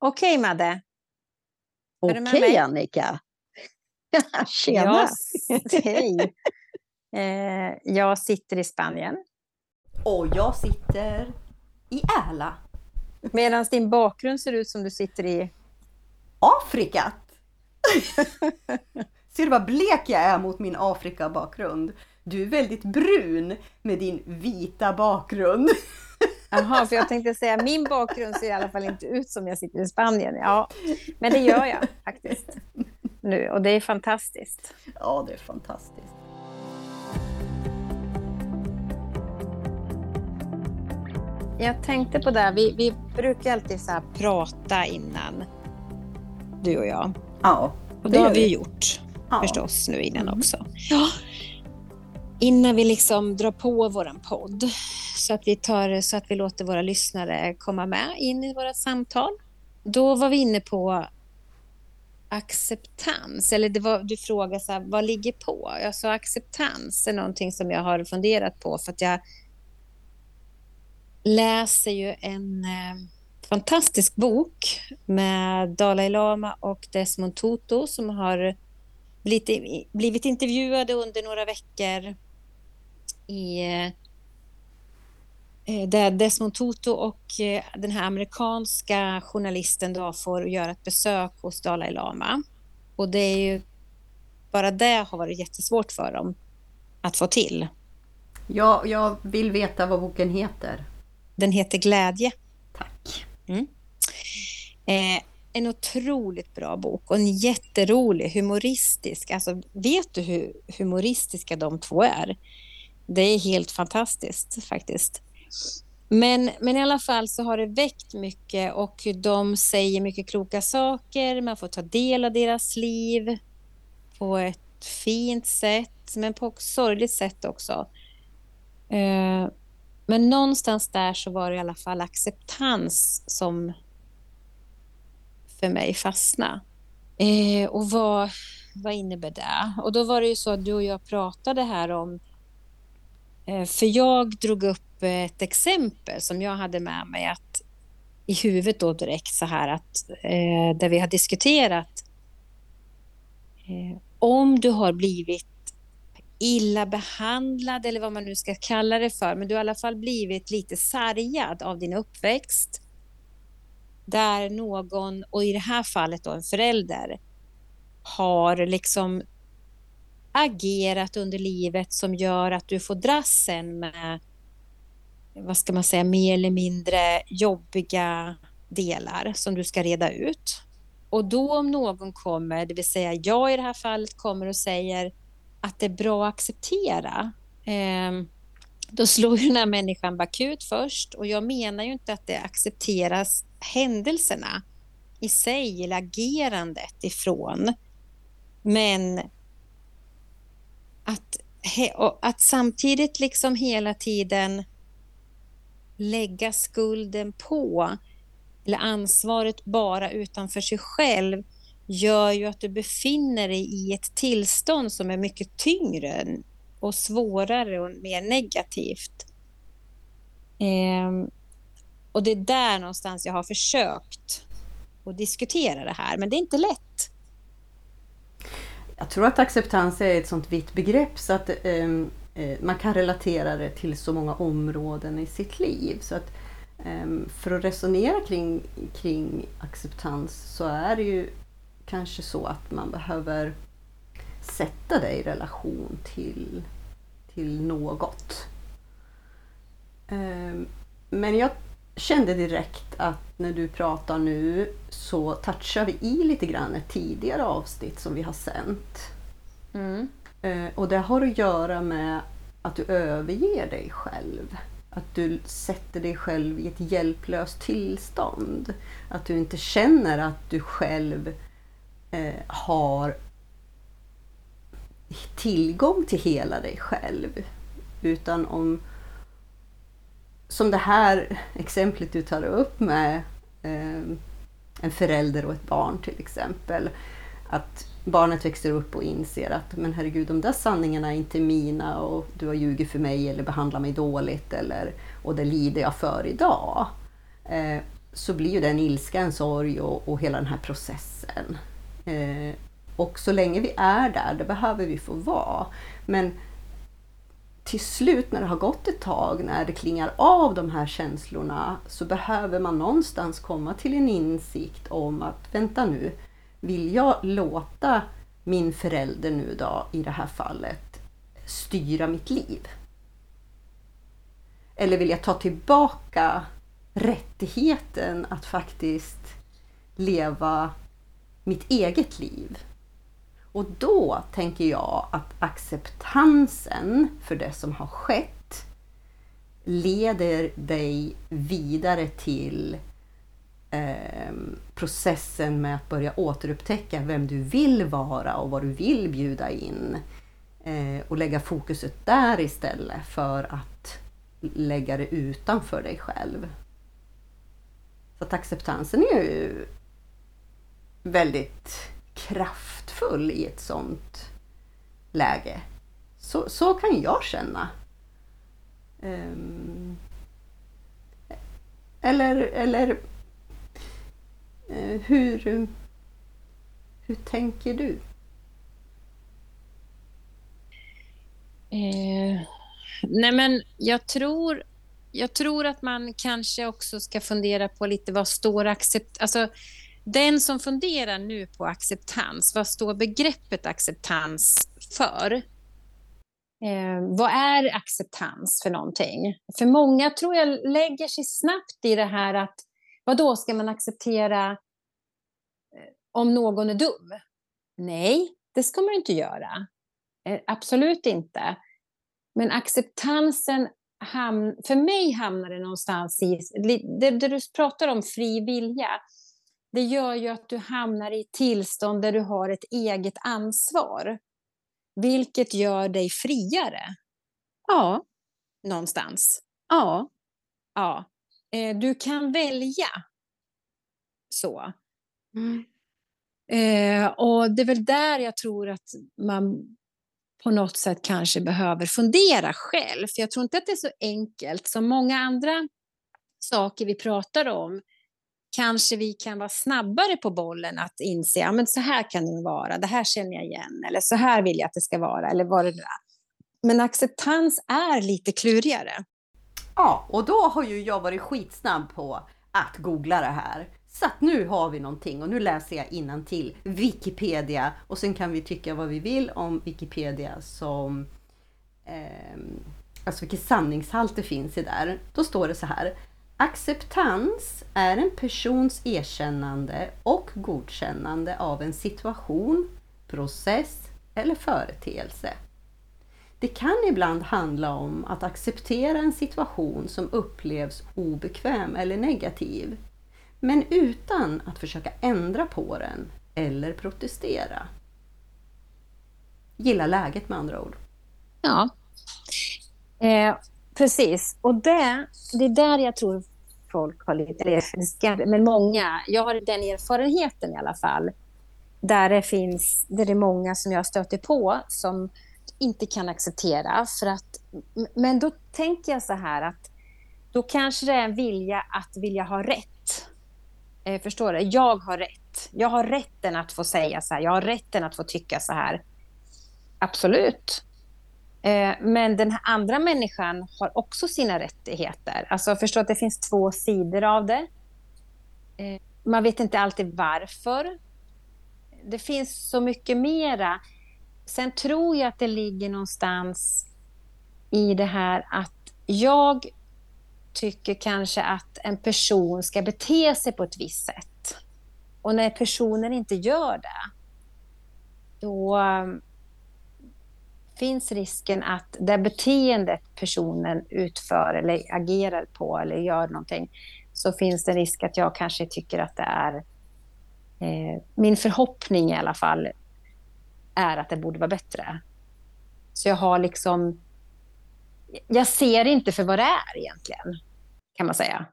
Okej, Madde. Okej, Annika. Tjena! Jag, hej. Eh, jag sitter i Spanien. Och jag sitter i Ärla. Medan din bakgrund ser ut som du sitter i... Afrikat! Ser du vad blek jag är mot min Afrika-bakgrund? Du är väldigt brun med din vita bakgrund. Jaha, för jag tänkte säga min bakgrund ser i alla fall inte ut som jag sitter i Spanien. Ja, men det gör jag faktiskt nu och det är fantastiskt. Ja, det är fantastiskt. Jag tänkte på det, vi, vi brukar alltid så prata innan, du och jag. Ja, och det har vi gjort ja. förstås nu innan mm. också. Ja. Innan vi liksom drar på våran podd så att vi, tar, så att vi låter våra lyssnare komma med in i våra samtal. Då var vi inne på acceptans, eller det var, du frågade så här, vad ligger på? Jag sa acceptans är någonting som jag har funderat på för att jag läser ju en eh, fantastisk bok med Dalai Lama och Desmond Tutu som har blivit, blivit intervjuade under några veckor i eh, där Desmond Tutu och eh, den här amerikanska journalisten då får göra ett besök hos Dalai Lama. Och det är ju bara det har varit jättesvårt för dem att få till. Ja, jag vill veta vad boken heter. Den heter Glädje. Tack. Mm. Eh, en otroligt bra bok och en jätterolig, humoristisk. Alltså, vet du hur humoristiska de två är? Det är helt fantastiskt faktiskt. Men, men i alla fall så har det väckt mycket och de säger mycket kloka saker. Man får ta del av deras liv på ett fint sätt, men på ett sorgligt sätt också. Eh, men någonstans där så var det i alla fall acceptans som för mig fastnade. Eh, och vad, vad innebär det? Och då var det ju så att du och jag pratade här om Eh, för jag drog upp ett exempel som jag hade med mig att i huvudet då direkt så här att eh, där vi har diskuterat eh, om du har blivit illa behandlad eller vad man nu ska kalla det för, men du har i alla fall blivit lite sargad av din uppväxt. Där någon, och i det här fallet då en förälder, har liksom agerat under livet som gör att du får dras sen med, vad ska man säga, mer eller mindre jobbiga delar som du ska reda ut. Och då om någon kommer, det vill säga jag i det här fallet, kommer och säger att det är bra att acceptera, eh, då slår ju den här människan bakut först. Och jag menar ju inte att det accepteras händelserna i sig eller agerandet ifrån. Men att, att samtidigt liksom hela tiden lägga skulden på eller ansvaret bara utanför sig själv gör ju att du befinner dig i ett tillstånd som är mycket tyngre och svårare och mer negativt. Ehm, och det är där någonstans jag har försökt att diskutera det här, men det är inte lätt. Jag tror att acceptans är ett sånt vitt begrepp så att ehm, eh, man kan relatera det till så många områden i sitt liv. Så att, eh, för att resonera kring, kring acceptans så är det ju kanske så att man behöver sätta det i relation till, till något. Eh, men jag kände direkt att när du pratar nu så touchar vi i lite grann ett tidigare avsnitt som vi har sänt. Mm. Eh, och det har att göra med att du överger dig själv. Att du sätter dig själv i ett hjälplöst tillstånd. Att du inte känner att du själv eh, har tillgång till hela dig själv. Utan om som det här exemplet du tar upp med eh, en förälder och ett barn till exempel. Att barnet växer upp och inser att men herregud, de där sanningarna är inte mina och du har ljugit för mig eller behandlat mig dåligt eller, och det lider jag för idag. Eh, så blir ju den ilska en sorg och, och hela den här processen. Eh, och så länge vi är där, det behöver vi få vara. Men till slut när det har gått ett tag, när det klingar av de här känslorna, så behöver man någonstans komma till en insikt om att vänta nu, vill jag låta min förälder nu då, i det här fallet, styra mitt liv? Eller vill jag ta tillbaka rättigheten att faktiskt leva mitt eget liv? Och då tänker jag att acceptansen för det som har skett leder dig vidare till eh, processen med att börja återupptäcka vem du vill vara och vad du vill bjuda in. Eh, och lägga fokuset där istället för att lägga det utanför dig själv. Så att acceptansen är ju väldigt kraftfull i ett sånt läge. Så, så kan jag känna. Um, eller eller uh, hur, hur tänker du? Eh, nej men jag tror, jag tror att man kanske också ska fundera på lite vad står accept... Alltså, den som funderar nu på acceptans, vad står begreppet acceptans för? Eh, vad är acceptans för någonting? För många tror jag lägger sig snabbt i det här att vad då ska man acceptera eh, om någon är dum? Nej, det ska man inte göra. Eh, absolut inte. Men acceptansen, hamn, för mig hamnar det någonstans i det, det du pratar om fri vilja det gör ju att du hamnar i tillstånd där du har ett eget ansvar. Vilket gör dig friare. Ja. Någonstans. Ja. Ja. Eh, du kan välja. Så. Mm. Eh, och det är väl där jag tror att man på något sätt kanske behöver fundera själv. För jag tror inte att det är så enkelt som många andra saker vi pratar om kanske vi kan vara snabbare på bollen att inse att ja, så här kan det vara, det här känner jag igen, eller så här vill jag att det ska vara, eller vad det där. Men acceptans är lite klurigare. Ja, och då har ju jag varit skitsnabb på att googla det här. Så att nu har vi någonting och nu läser jag till Wikipedia och sen kan vi tycka vad vi vill om Wikipedia som eh, alltså vilken sanningshalt det finns i där. Då står det så här. Acceptans är en persons erkännande och godkännande av en situation, process eller företeelse. Det kan ibland handla om att acceptera en situation som upplevs obekväm eller negativ, men utan att försöka ändra på den eller protestera. Gilla läget med andra ord. Ja. Eh, Precis, och det, det är där jag tror folk har lite, men många, jag har den erfarenheten i alla fall, där det finns, där det är många som jag stöter på som inte kan acceptera för att, men då tänker jag så här att då kanske det är en vilja att vilja ha rätt. Eh, förstår du? Jag har rätt. Jag har rätten att få säga så här. Jag har rätten att få tycka så här. Absolut. Eh, men den här andra människan har också sina rättigheter. Alltså förstå att det finns två sidor av det. Eh, man vet inte alltid varför. Det finns så mycket mera. Sen tror jag att det ligger någonstans i det här att jag tycker kanske att en person ska bete sig på ett visst sätt. Och när personen inte gör det, då finns risken att det beteendet personen utför eller agerar på eller gör någonting, så finns det risk att jag kanske tycker att det är... Eh, min förhoppning i alla fall är att det borde vara bättre. Så jag har liksom... Jag ser inte för vad det är egentligen, kan man säga.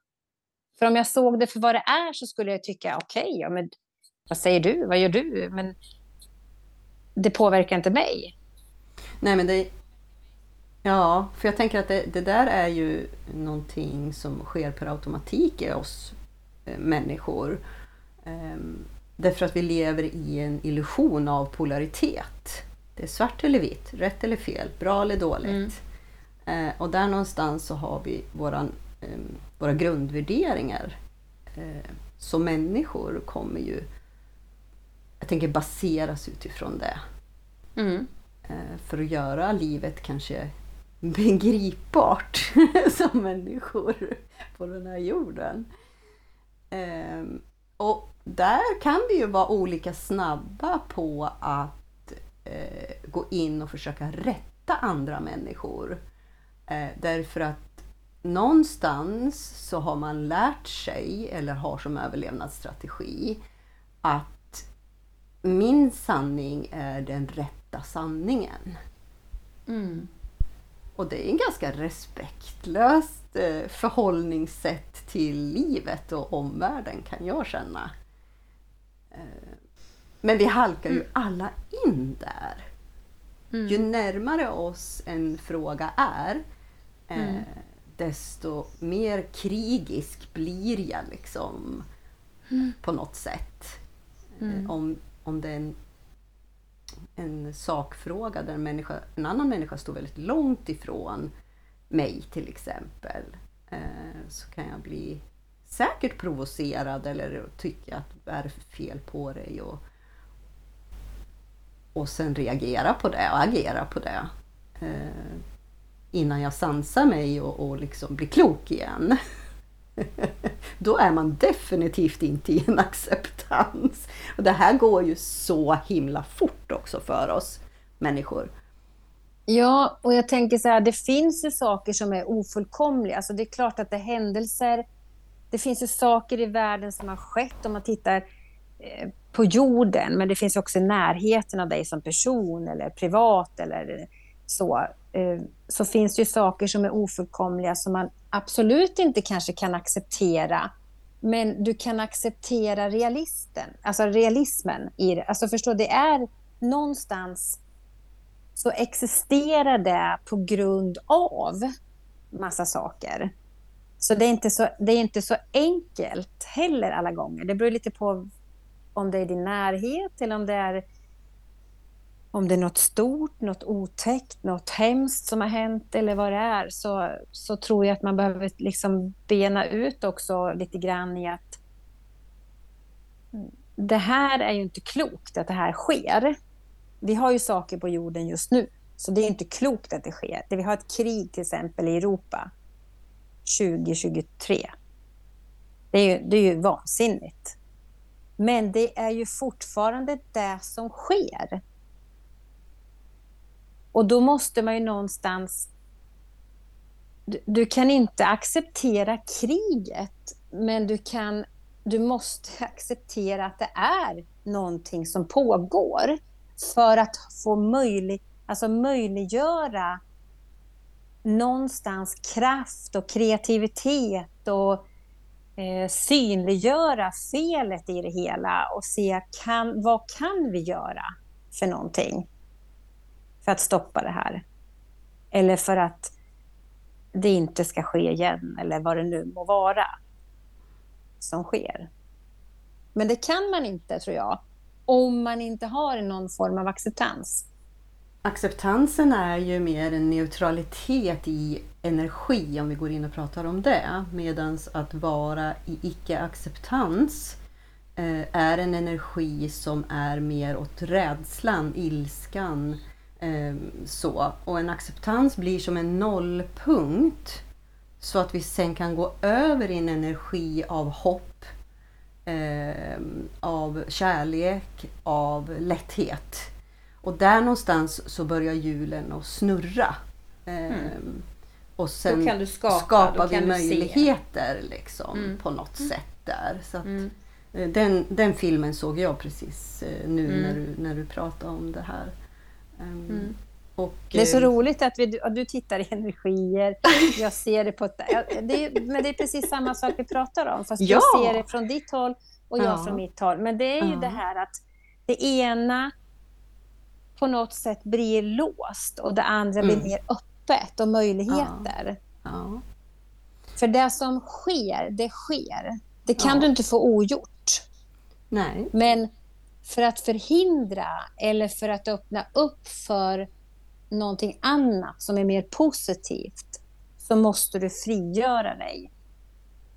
För om jag såg det för vad det är så skulle jag tycka, okej, okay, ja, men vad säger du? Vad gör du? Men det påverkar inte mig. Nej men det... Ja, för jag tänker att det, det där är ju någonting som sker per automatik i oss eh, människor. Ehm, därför att vi lever i en illusion av polaritet. Det är svart eller vitt, rätt eller fel, bra eller dåligt. Mm. och där någonstans så har vi våran, ehm, våra grundvärderingar. som människor kommer ju, jag tänker baseras utifrån det. Mm. Eh, för att göra livet kanske begripbart som människor på den här jorden. Ehm, och där kan vi ju vara olika snabba på att eh, gå in och försöka rätta andra människor. Eh, därför att någonstans så har man lärt sig, eller har som överlevnadsstrategi, att min sanning är den rätta sanningen. Mm. Och det är en ganska respektlöst eh, förhållningssätt till livet och omvärlden kan jag känna. Eh, men vi halkar ju mm. alla in där. Mm. Ju närmare oss en fråga är, eh, mm. desto mer krigisk blir jag liksom mm. på något sätt. Mm. Om, om det är en en sakfråga där en, människa, en annan människa står väldigt långt ifrån mig till exempel, eh, så kan jag bli säkert provocerad eller tycka att det är det fel på dig? Och, och sen reagera på det och agera på det. Eh, innan jag sansar mig och, och liksom blir klok igen. då är man definitivt inte i en acceptans. Och det här går ju så himla fort också för oss människor. Ja, och jag tänker så här, det finns ju saker som är ofullkomliga. Alltså det är klart att det är händelser, det finns ju saker i världen som har skett om man tittar eh, på jorden, men det finns också i närheten av dig som person eller privat eller så. Eh, så finns det ju saker som är ofullkomliga som man absolut inte kanske kan acceptera. Men du kan acceptera realisten, alltså realismen i det. Alltså förstå, det är någonstans så existerar det på grund av massa saker. Så det är inte så, det är inte så enkelt heller alla gånger. Det beror lite på om det är i din närhet eller om det är om det är något stort, något otäckt, något hemskt som har hänt eller vad det är, så, så tror jag att man behöver liksom bena ut också lite grann i att det här är ju inte klokt att det här sker. Vi har ju saker på jorden just nu, så det är inte klokt att det sker. Vi har ett krig till exempel i Europa 2023. Det är ju, det är ju vansinnigt. Men det är ju fortfarande det som sker. Och då måste man ju någonstans... Du, du, kan inte acceptera kriget, men du, kan, du måste acceptera att det är någonting som pågår för att få möjlig, alltså möjliggöra någonstans kraft och kreativitet och eh, synliggöra felet i det hela och se kan, vad kan vi göra för någonting för att stoppa det här. Eller för att det inte ska ske igen, eller vad det nu må vara som sker. Men det kan man inte, tror jag, om man inte har någon form av acceptans. Acceptansen är ju mer en neutralitet i energi, om vi går in och pratar om det. Medan att vara i icke-acceptans eh, är en energi som är mer åt rädslan, ilskan, eh, så. Och en acceptans blir som en nollpunkt så att vi sen kan gå över i en energi av hopp, eh, av kärlek, av lätthet. Och där någonstans så börjar hjulen att snurra. Eh, mm. Och sen kan du skapa, skapar vi möjligheter liksom, mm. på något mm. sätt där. Så att, mm. Eh, den, den filmen såg jag precis eh, nu mm. när, du, när du pratade om det här. Mm. Och, det är så eh, roligt att, vi, att du tittar i energier. Jag ser det på... Det är, men det är precis samma sak vi pratar om, fast ja. du ser det från ditt håll och jag ja. från mitt håll. Men det är ju ja. det här att det ena på något sätt blir låst och det andra mm. blir mer öppet och möjligheter. För det som sker, det sker. Det kan du inte få ogjort. Nej. Men för att förhindra eller för att öppna upp för någonting annat som är mer positivt så måste du frigöra dig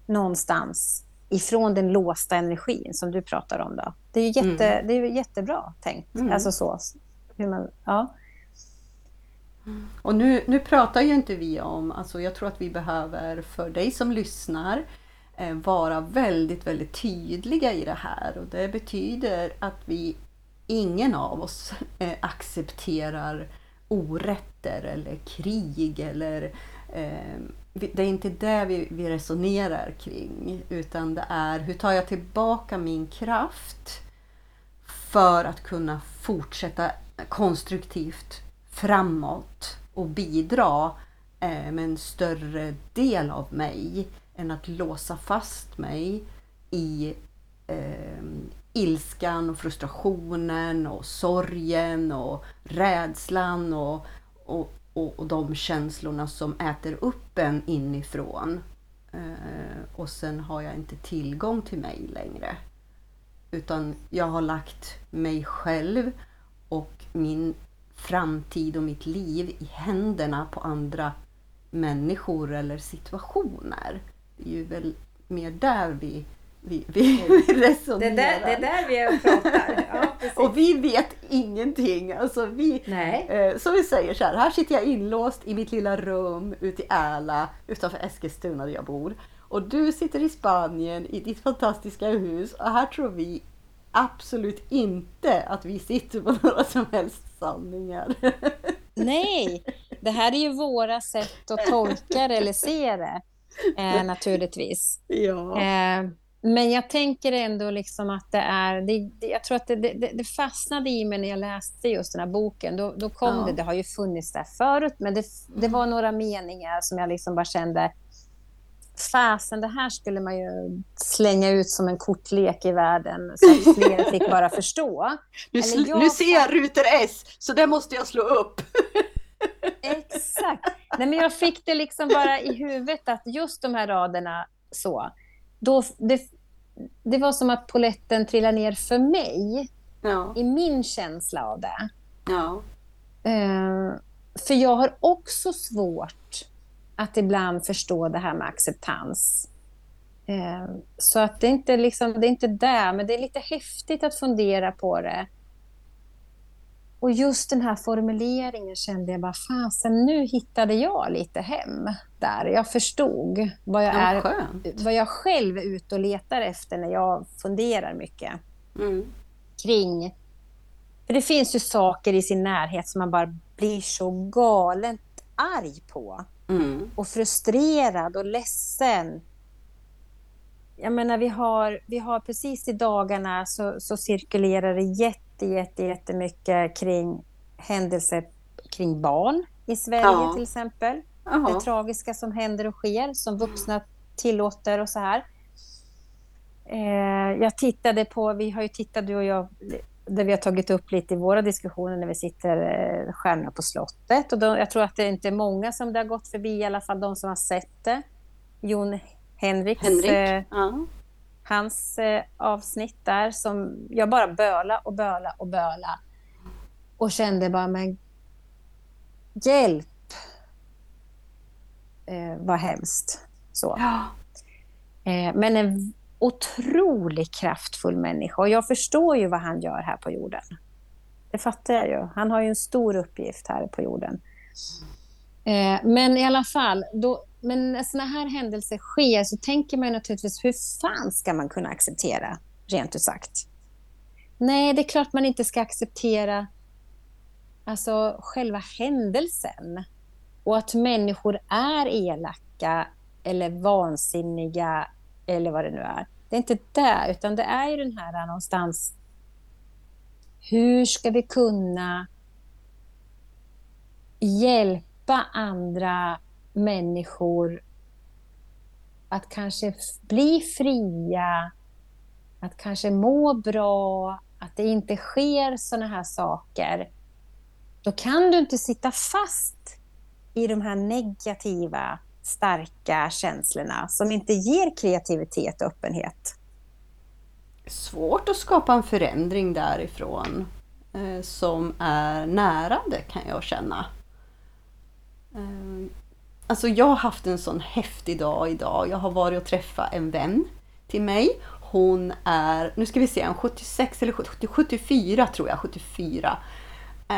någonstans ifrån den låsta energin som du pratar om. Då. Det är ju jätte, mm. det är jättebra tänkt. Mm. Alltså så, hur man, ja. Och nu, nu pratar ju inte vi om, alltså jag tror att vi behöver för dig som lyssnar eh, vara väldigt, väldigt tydliga i det här och det betyder att vi, ingen av oss eh, accepterar orätter eller krig eller eh, det är inte det vi, vi resonerar kring utan det är hur tar jag tillbaka min kraft för att kunna fortsätta konstruktivt framåt och bidra eh, med en större del av mig än att låsa fast mig i eh, ilskan och frustrationen och sorgen och rädslan och, och, och, och de känslorna som äter upp en inifrån. Eh, och sen har jag inte tillgång till mig längre. Utan jag har lagt mig själv och min framtid och mitt liv i händerna på andra människor eller situationer. Det är ju väl mer där vi, vi, vi resonerar. Det är, där, det är där vi är och pratar. Ja, och vi vet ingenting. Alltså vi, Nej. Eh, som vi säger så här, här sitter jag inlåst i mitt lilla rum ute i Äla utanför Eskilstuna där jag bor. Och du sitter i Spanien i ditt fantastiska hus och här tror vi absolut inte att vi sitter på några som helst sanningar. Nej, det här är ju våra sätt att tolka det eller se det eh, naturligtvis. Ja. Eh, men jag tänker ändå liksom att det är... Det, det, jag tror att det, det, fastnade i mig när jag läste just den här boken. Då, då kom ja. det, det har ju funnits där förut, men det, var några meningar som jag liksom bara kände fasen, det här skulle man ju slänga ut som en kortlek i världen så att fler fick bara förstå. Nu, jag... nu ser jag rutor S, så det måste jag slå upp. Exakt. Nej, men jag fick det liksom bara i huvudet att just de här raderna så, då, det, det var som att poletten trillade ner för mig ja. i min känsla av det. Ja. Uh, för jag har också svårt att ibland förstå det här med acceptans. Eh, så att det är inte liksom, det är inte där, men det är lite häftigt att fundera på det. Och just den här formuleringen kände jag bara, fasen nu hittade jag lite hem där. Jag förstod vad jag, är, vad jag själv är ute och letar efter när jag funderar mycket mm. kring... För det finns ju saker i sin närhet som man bara blir så galet arg på. Mm. Och frustrerad och ledsen. Jag menar, vi har, vi har precis i dagarna så, så cirkulerar det jätte, jätte, jättemycket kring händelser kring barn i Sverige ja. till exempel. Aha. Det tragiska som händer och sker, som vuxna tillåter och så här. Eh, jag tittade på, vi har ju tittat du och jag det vi har tagit upp lite i våra diskussioner när vi sitter eh, stjärnor på slottet. Och då, jag tror att det inte är många som det har gått förbi, i alla fall de som har sett det. Jon Henriks, Henrik. Eh, ja. Hans eh, avsnitt där som jag bara böla och böla och böla. Och kände bara, men hjälp eh, vad hemskt. Så. Ja. Eh, men en otroligt kraftfull människa och jag förstår ju vad han gör här på jorden. Det fattar jag ju. Han har ju en stor uppgift här på jorden. Eh, men i alla fall, då, men när sådana här händelser sker så tänker man naturligtvis hur fan ska man kunna acceptera, rent ut sagt? Nej, det är klart man inte ska acceptera alltså, själva händelsen och att människor är elaka eller vansinniga eller vad det nu är. Det är inte det, utan det är ju den här någonstans... Hur ska vi kunna hjälpa andra människor att kanske bli fria, att kanske må bra, att det inte sker sådana här saker. Då kan du inte sitta fast i de här negativa starka känslorna som inte ger kreativitet och öppenhet? Svårt att skapa en förändring därifrån eh, som är närande kan jag känna. Eh, Alltså jag har haft en sån häftig dag idag. Jag har varit och träffat en vän till mig. Hon är, nu ska vi se, 76 eller 74 tror jag, 74. Eh,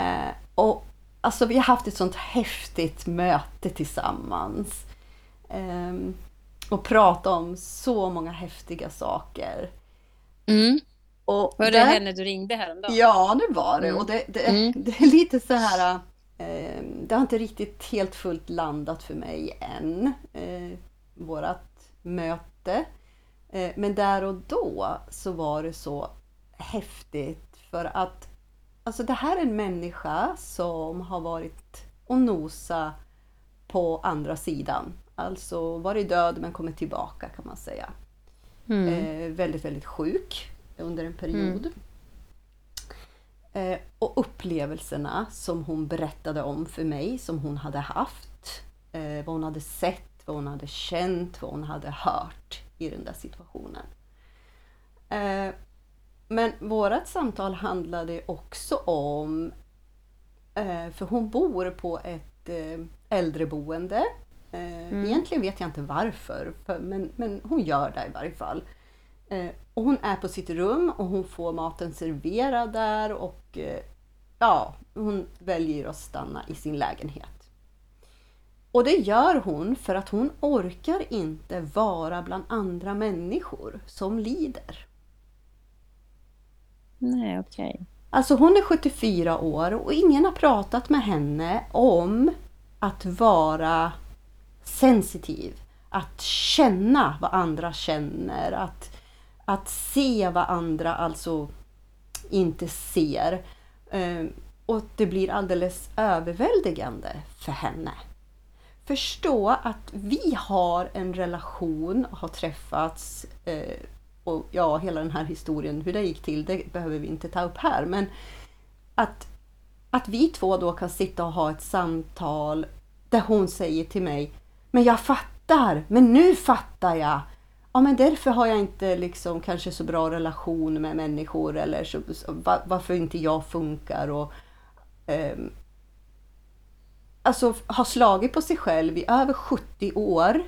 och alltså vi har haft ett sånt häftigt möte tillsammans. Eh, och pratat om så många häftiga saker. Mm. Och var det där, henne du ringde häromdagen? Ja, det var det. Mm. Och det, det, mm. det, är lite så här... Eh, det har inte riktigt helt fullt landat för mig än, eh, vårat möte. Eh, men där och då så var det så häftigt för att alltså det här är en människa som har varit och nosa på andra sidan. Alltså varit död men kommit tillbaka kan man säga. Mm. Eh, väldigt, väldigt sjuk under en period. Mm. Eh, och upplevelserna som hon berättade om för mig, som hon hade haft. Eh, vad hon hade sett, vad hon hade känt, vad hon hade hört i den där situationen. Eh, men vårt samtal handlade också om, eh, för hon bor på ett eh, äldreboende. Mm. Egentligen vet jag inte varför, men, men hon gör det i varje fall. Och hon är på sitt rum och hon får maten serverad där och ja, hon väljer att stanna i sin lägenhet. Och det gör hon för att hon orkar inte vara bland andra människor som lider. Nej, okej. Okay. Alltså hon är 74 år och ingen har pratat med henne om att vara sensitiv. Att känna vad andra känner. Att, att se vad andra alltså inte ser. Ehm, och det blir alldeles överväldigande för henne förstå att vi har en relation, har träffats eh, och ja, hela den här historien, hur det gick till, det behöver vi inte ta upp här. Men att, att vi två då kan sitta och ha ett samtal där hon säger till mig, men jag fattar, men nu fattar jag. Ja, men därför har jag inte liksom kanske så bra relation med människor eller så, varför inte jag funkar. Och, um, alltså, har slagit på sig själv i över 70 år.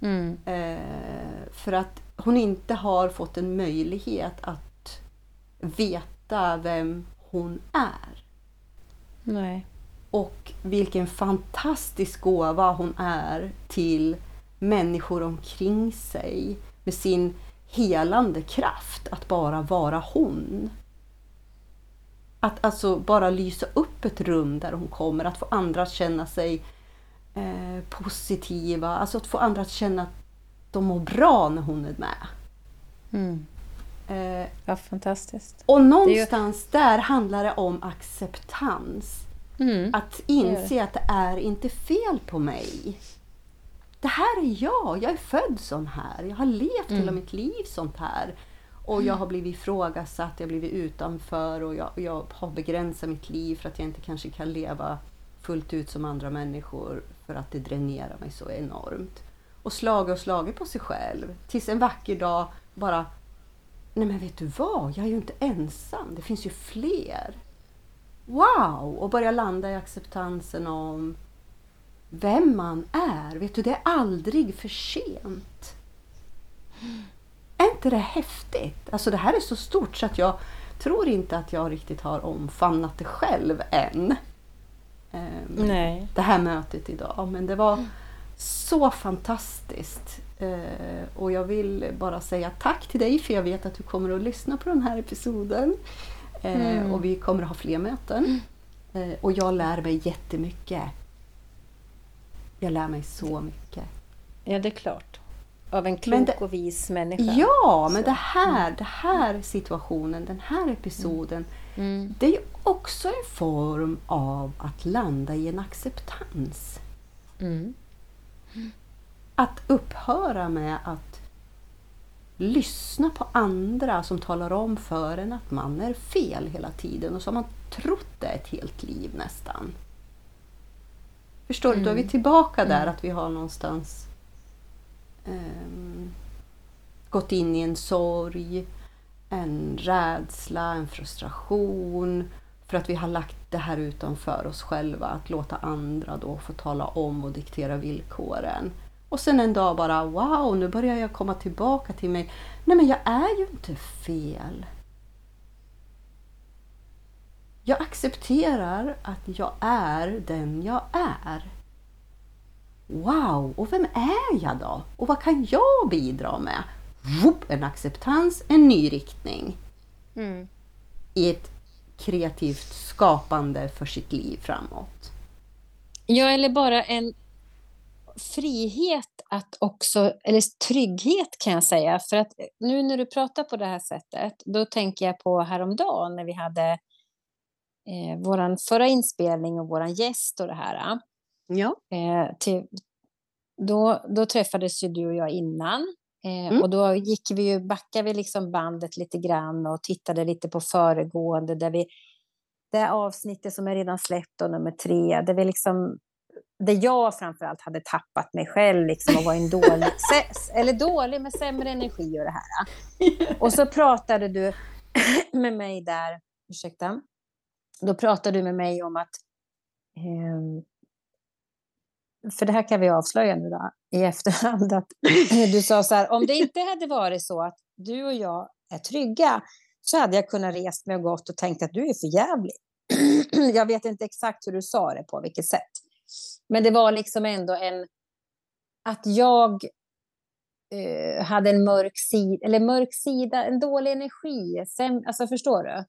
Mm. Eh, för att hon inte har fått en möjlighet att veta vem hon är. Nej. Och vilken fantastisk gåva hon är till människor omkring sig med sin helande kraft att bara vara hon. Att alltså bara lysa upp ett rum där hon kommer, att få andra att känna sig eh, positiva, alltså att få andra att känna att de mår bra när hon är med. Mm. Eh, ja, fantastiskt. Och någonstans ju... där handlar det om acceptans. Mm. Att inse det. att det är inte fel på mig. Det här är jag, jag är född sån här. Jag har levt mm. hela mitt liv sånt här. Och jag har blivit ifrågasatt, jag har blivit utanför och jag, jag har begränsat mitt liv för att jag inte kanske kan leva fullt ut som andra människor för att det dränerar mig så enormt. Och slagit och slagit på sig själv tills en vacker dag bara Nej men vet du vad, jag är ju inte ensam, det finns ju fler. Wow! Och börja landa i acceptansen om vem man är. Vet du, det är aldrig för sent. Är inte det häftigt? Alltså det här är så stort så att jag tror inte att jag riktigt har omfamnat det själv än. Um, Nej. Det här mötet idag. Men det var så fantastiskt. Uh, och jag vill bara säga tack till dig för jag vet att du kommer att lyssna på den här episoden. Uh, mm. Och vi kommer att ha fler möten. Uh, och jag lär mig jättemycket. Jag lär mig så mycket. Ja, det är klart. Av en klok det, och vis människa. Ja, men det här, mm. det här situationen, den här episoden, mm. Mm. det är också en form av att landa i en acceptans. Mm. Att upphöra med att lyssna på andra som talar om för en att man är fel hela tiden och så har man trott det ett helt liv nästan. Förstår du? Då är vi tillbaka där att vi har någonstans um, gått in i en sorg, en rädsla, en frustration för att vi har lagt det här utanför oss själva, att låta andra då få tala om och diktera villkoren. Och sen en dag bara wow, nu börjar jag komma tillbaka till mig. Nej men jag är ju inte fel. Jag accepterar att jag är den jag är. Wow, och vem är jag då? Och vad kan jag bidra med? En acceptans, en ny riktning. Mm. I ett kreativt skapande för sitt liv framåt. Ja, eller bara en frihet att också, eller trygghet kan jag säga, för att nu när du pratar på det här sättet, då tänker jag på häromdagen när vi hade eh, vår förra inspelning och vår gäst och det här. Ja. Eh, till, då, då träffades ju du och jag innan eh, mm. och då gick vi ju, backade vi liksom bandet lite grann och tittade lite på föregående där vi det avsnittet som är redan släppt, och nummer tre, där vi liksom där jag framförallt hade tappat mig själv liksom och var en dålig, eller dålig med sämre energi och det här. Och så pratade du med mig där, ursäkta, då pratade du med mig om att, eh, för det här kan vi avslöja nu då, i efterhand, att du sa så här, om det inte hade varit så att du och jag är trygga, så hade jag kunnat resa mig och gått och tänkt att du är för jävlig. jag vet inte exakt hur du sa det, på vilket sätt. Men det var liksom ändå en... Att jag eh, hade en mörk sida, eller mörk sida, en dålig energi. Sen, alltså förstår du?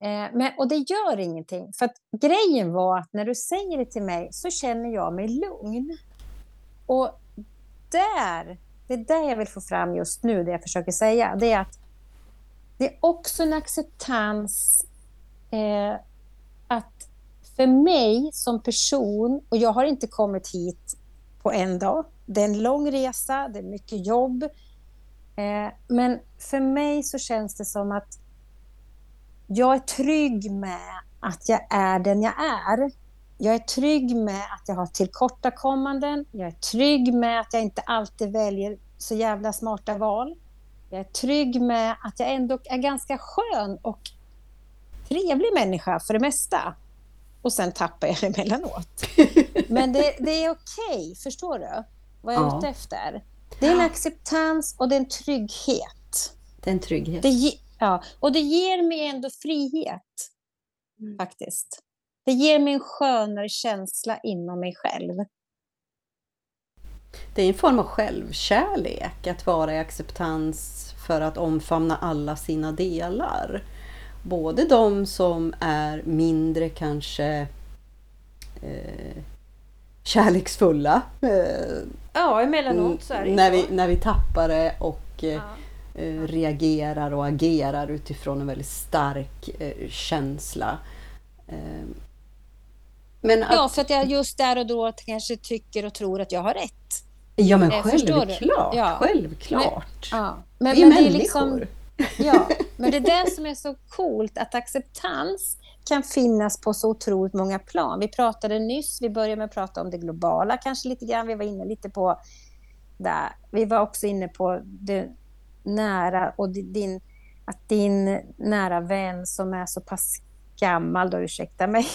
Eh, men, och det gör ingenting. För att grejen var att när du säger det till mig så känner jag mig lugn. Och där, det är det jag vill få fram just nu, det jag försöker säga. Det är att det är också en acceptans eh, att för mig som person, och jag har inte kommit hit på en dag, det är en lång resa, det är mycket jobb, eh, men för mig så känns det som att jag är trygg med att jag är den jag är. Jag är trygg med att jag har tillkortakommanden. Jag är trygg med att jag inte alltid väljer så jävla smarta val. Jag är trygg med att jag ändå är ganska skön och trevlig människa för det mesta. Och sen tappar jag emellanåt. Men det, det är okej, okay, förstår du? Vad jag är ja. ute efter. Det är en acceptans och det är en trygghet. Det är en trygghet. Det, ja, och det ger mig ändå frihet, mm. faktiskt. Det ger mig en skönare känsla inom mig själv. Det är en form av självkärlek att vara i acceptans för att omfamna alla sina delar både de som är mindre kanske eh, kärleksfulla. Eh, ja, emellanåt så är det när vi, när vi tappar det och eh, ja. Eh, reagerar och agerar utifrån en väldigt stark eh, känsla. Eh, men att, ja, för att jag just där och då kanske tycker och tror att jag har rätt. Ja, men självklart. Ja. Självklart. Men, ja. men, vi är men människor. Liksom, Ja, men det är det som är så coolt, att acceptans kan finnas på så otroligt många plan. Vi pratade nyss, vi började med att prata om det globala kanske lite grann. Vi var inne lite på det. Vi var också inne på det nära och din, att din nära vän som är så pass gammal då, ursäkta mig.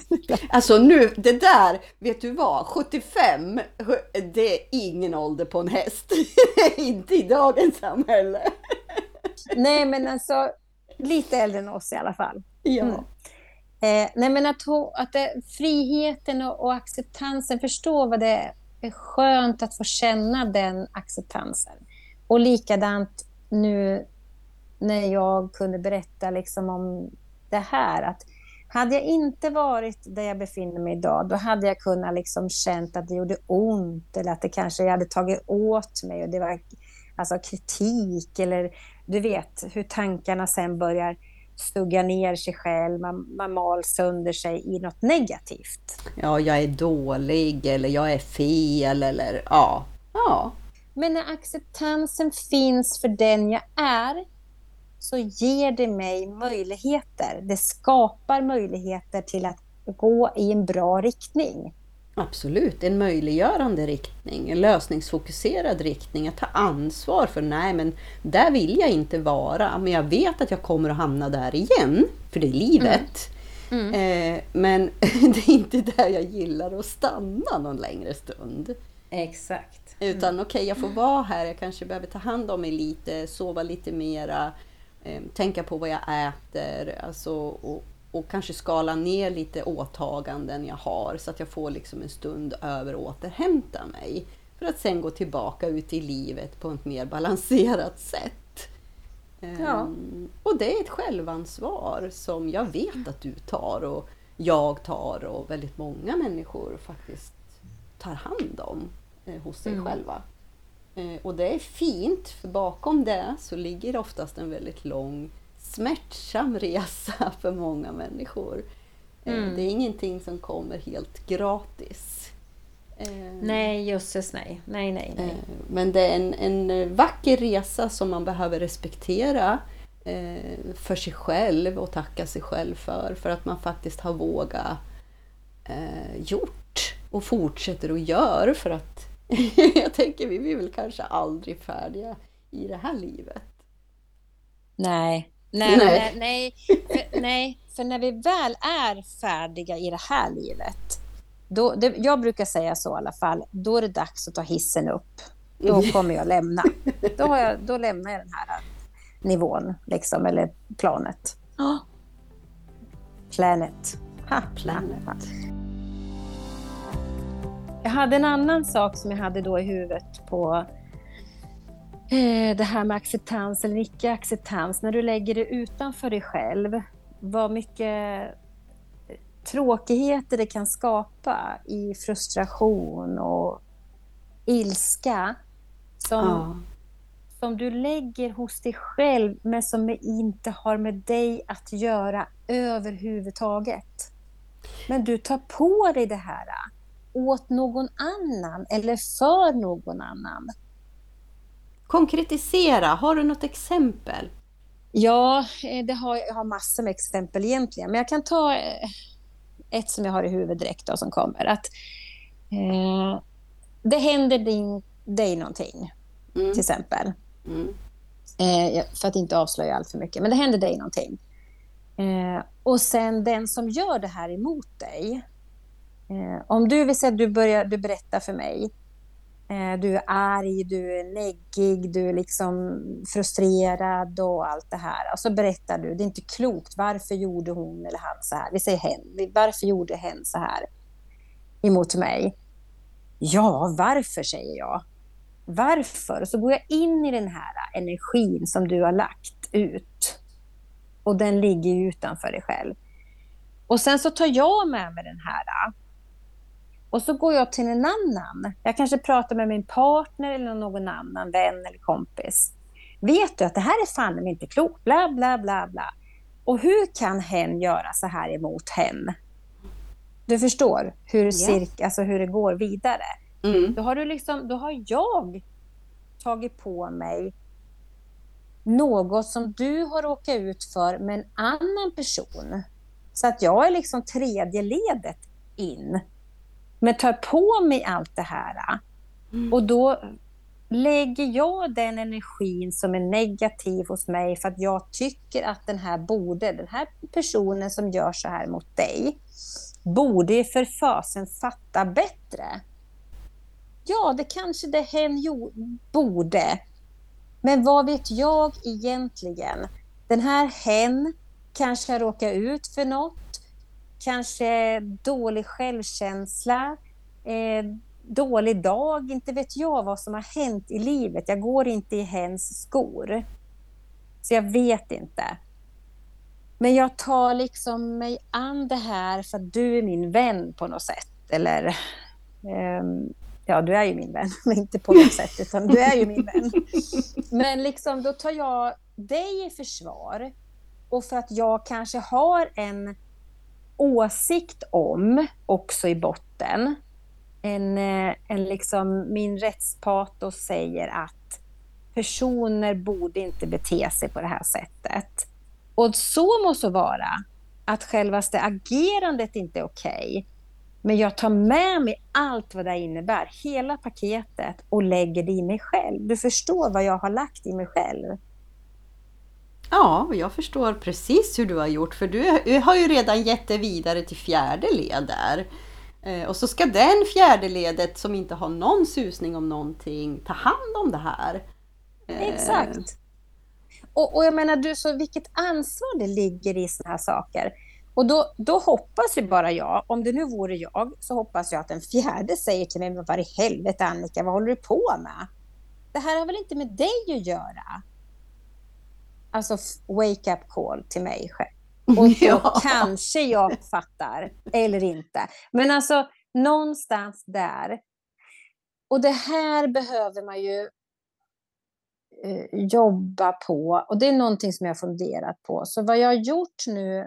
alltså nu, det där, vet du vad, 75, det är ingen ålder på en häst. Inte i dagens samhälle. Nej, men alltså lite äldre än oss i alla fall. Ja. Mm. Eh, nej, men att, att det, friheten och, och, acceptansen, förstå vad det är skönt att få känna den acceptansen. Och likadant nu när jag kunde berätta liksom om det här. att hade jag inte varit där jag befinner mig idag, då hade jag kunnat liksom känt att det gjorde ont eller att det kanske jag hade tagit åt mig och det var alltså kritik eller du vet hur tankarna sen börjar stugga ner sig själv, man, man mal sönder sig i något negativt. Ja, jag är dålig eller jag är fel eller ja. ja. Men när acceptansen finns för den jag är så ger det mig möjligheter. Det skapar möjligheter till att gå i en bra riktning. Absolut, en möjliggörande riktning, en lösningsfokuserad riktning, att ta ansvar för nej men där vill jag inte vara, men jag vet att jag kommer att hamna där igen, för det är livet. Mm. Mm. Eh, men det är inte där jag gillar att stanna någon längre stund. Exakt. Utan mm. okej, okay, jag får vara här, jag kanske behöver ta hand om mig lite, sova lite mera, eh, tänka på vad jag äter, alltså, och, och kanske skala ner lite åtaganden jag har så att jag får liksom en stund över att återhämta mig. För att sen gå tillbaka ut i livet på ett mer balanserat sätt. Ja. Um, och det är ett självansvar som jag vet att du tar och jag tar och väldigt många människor faktiskt tar hand om eh, hos sig mm. själva. Eh, och det är fint, för bakom det så ligger oftast en väldigt lång smärtsam resa för många människor. Eh, mm. Det är ingenting som kommer helt gratis. Eh, nej, jösses nej. Nej, nej, nej. Eh, men det är en, en vacker resa som man behöver respektera för sig själv och tacka sig själv för. För att man faktiskt har vågat gjort och fortsätter att göra. För att jag tänker vi blir väl kanske aldrig färdiga i det här livet. Nej, Nej, nej. Nej, för, nej, för när vi väl är färdiga i det här livet, då, det, jag brukar säga så i alla fall, då är det dags att ta hissen upp. Då kommer jag lämna. Då, jag, då lämnar jag den här nivån, liksom, eller planet. Oh. Planet. Ha, planet. Jag hade en annan sak som jag hade då i huvudet på Eh, det här med acceptans eller icke-acceptans, när du lägger det utanför dig själv, vad mycket eh, tråkigheter det kan skapa i frustration och ilska som, ja. som du lägger hos dig själv men som inte har med dig att göra överhuvudtaget. Men du tar på dig det här åt någon annan eller för någon annan. Konkretisera, har du något exempel? Ja, eh, det har, jag har massor med exempel egentligen, men jag kan ta eh, ett som jag har i huvudet direkt då, som kommer. Att, eh, det händer din, dig någonting, mm. till exempel. Mm. Eh, för att inte avslöja allt för mycket, men det händer dig någonting. Eh, och sen den som gör det här emot dig, eh, om du vill säga att du, börjar, du berättar för mig Eh, du är arg, du är neggig, du är liksom frustrerad och allt det här. Och så berättar du, det är inte klokt, varför gjorde hon eller han så här? Vi säger hen, varför gjorde hen så här emot mig? Ja, varför säger jag. Varför? Och så går jag in i den här energin som du har lagt ut. Och den ligger utanför dig själv. Och sen så tar jag med mig den här och så går jag till en annan. Jag kanske pratar med min partner eller någon annan vän eller kompis. Vet du att det här är fan inte klokt? Bla, bla, bla, bla. Och hur kan hen göra så här emot hen? Du förstår hur, cirk, alltså hur det går vidare. Mm. Då, har du liksom, då har jag tagit på mig något som du har råkat ut för med en annan person. Så att jag är liksom tredje ledet in men tar på mig allt det här mm. och då lägger jag den energin som är negativ hos mig för att jag tycker att den här borde, den här personen som gör så här mot dig, borde för fasen fatta bättre. Ja, det kanske det hen borde. Men vad vet jag egentligen? Den här hen kanske har råkat ut för något kanske dålig självkänsla, eh, dålig dag, inte vet jag vad som har hänt i livet. Jag går inte i hens skor. Så jag vet inte. Men jag tar liksom mig an det här för att du är min vän på något sätt. Eller, eh, ja, du är ju min vän, men inte på något sätt, utan du är ju min vän. Men liksom, då tar jag dig i försvar. Och för att jag kanske har en åsikt om, också i botten. En, eh, en liksom, min rättspatos säger att personer borde inte bete sig på det här sättet. Och så måste vara, att självaste agerandet inte är okej. Okay. Men jag tar med mig allt vad det innebär, hela paketet och lägger det i mig själv. Du förstår vad jag har lagt i mig själv. Ja, jag förstår precis hur du har gjort för du har ju redan gett det vidare till fjärde led där. Eh, och så ska den fjärde ledet som inte har någon susning om någonting ta hand om det här. Eh, Exakt. Och, och jag menar, du, så vilket ansvar det ligger i sådana här saker. Och då, då hoppas ju bara jag, om det nu vore jag, så hoppas jag att den fjärde säger till mig, men vad i helvete Annika, vad håller du på med? Det här har väl inte med dig att göra? Alltså wake up call till mig själv. Och då ja. kanske jag fattar, eller inte. Men alltså någonstans där. Och det här behöver man ju eh, jobba på. Och det är någonting som jag har funderat på. Så vad jag har gjort nu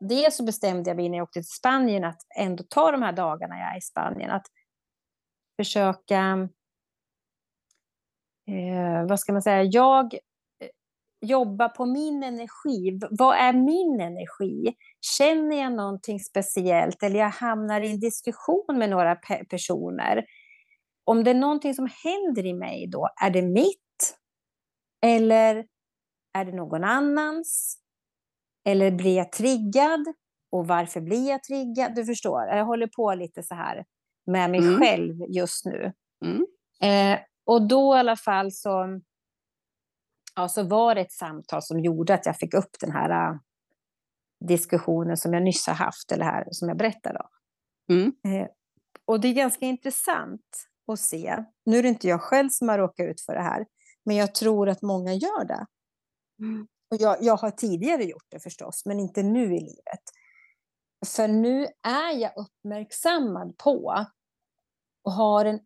dels så bestämde jag mig när jag åkte till Spanien att ändå ta de här dagarna jag är i Spanien, att försöka, eh, vad ska man säga, jag jobba på min energi. Vad är min energi? Känner jag någonting speciellt eller jag hamnar i en diskussion med några pe personer? Om det är någonting som händer i mig då, är det mitt? Eller är det någon annans? Eller blir jag triggad? Och varför blir jag triggad? Du förstår, jag håller på lite så här med mig mm. själv just nu. Mm. Eh, och då i alla fall så, ja, så var det ett samtal som gjorde att jag fick upp den här uh, diskussionen som jag nyss har haft, eller här som jag berättade om. Mm. Eh, och det är ganska intressant att se. Nu är det inte jag själv som har råkat ut för det här, men jag tror att många gör det. Mm. Och jag, jag har tidigare gjort det förstås, men inte nu i livet. För nu är jag uppmärksammad på och har en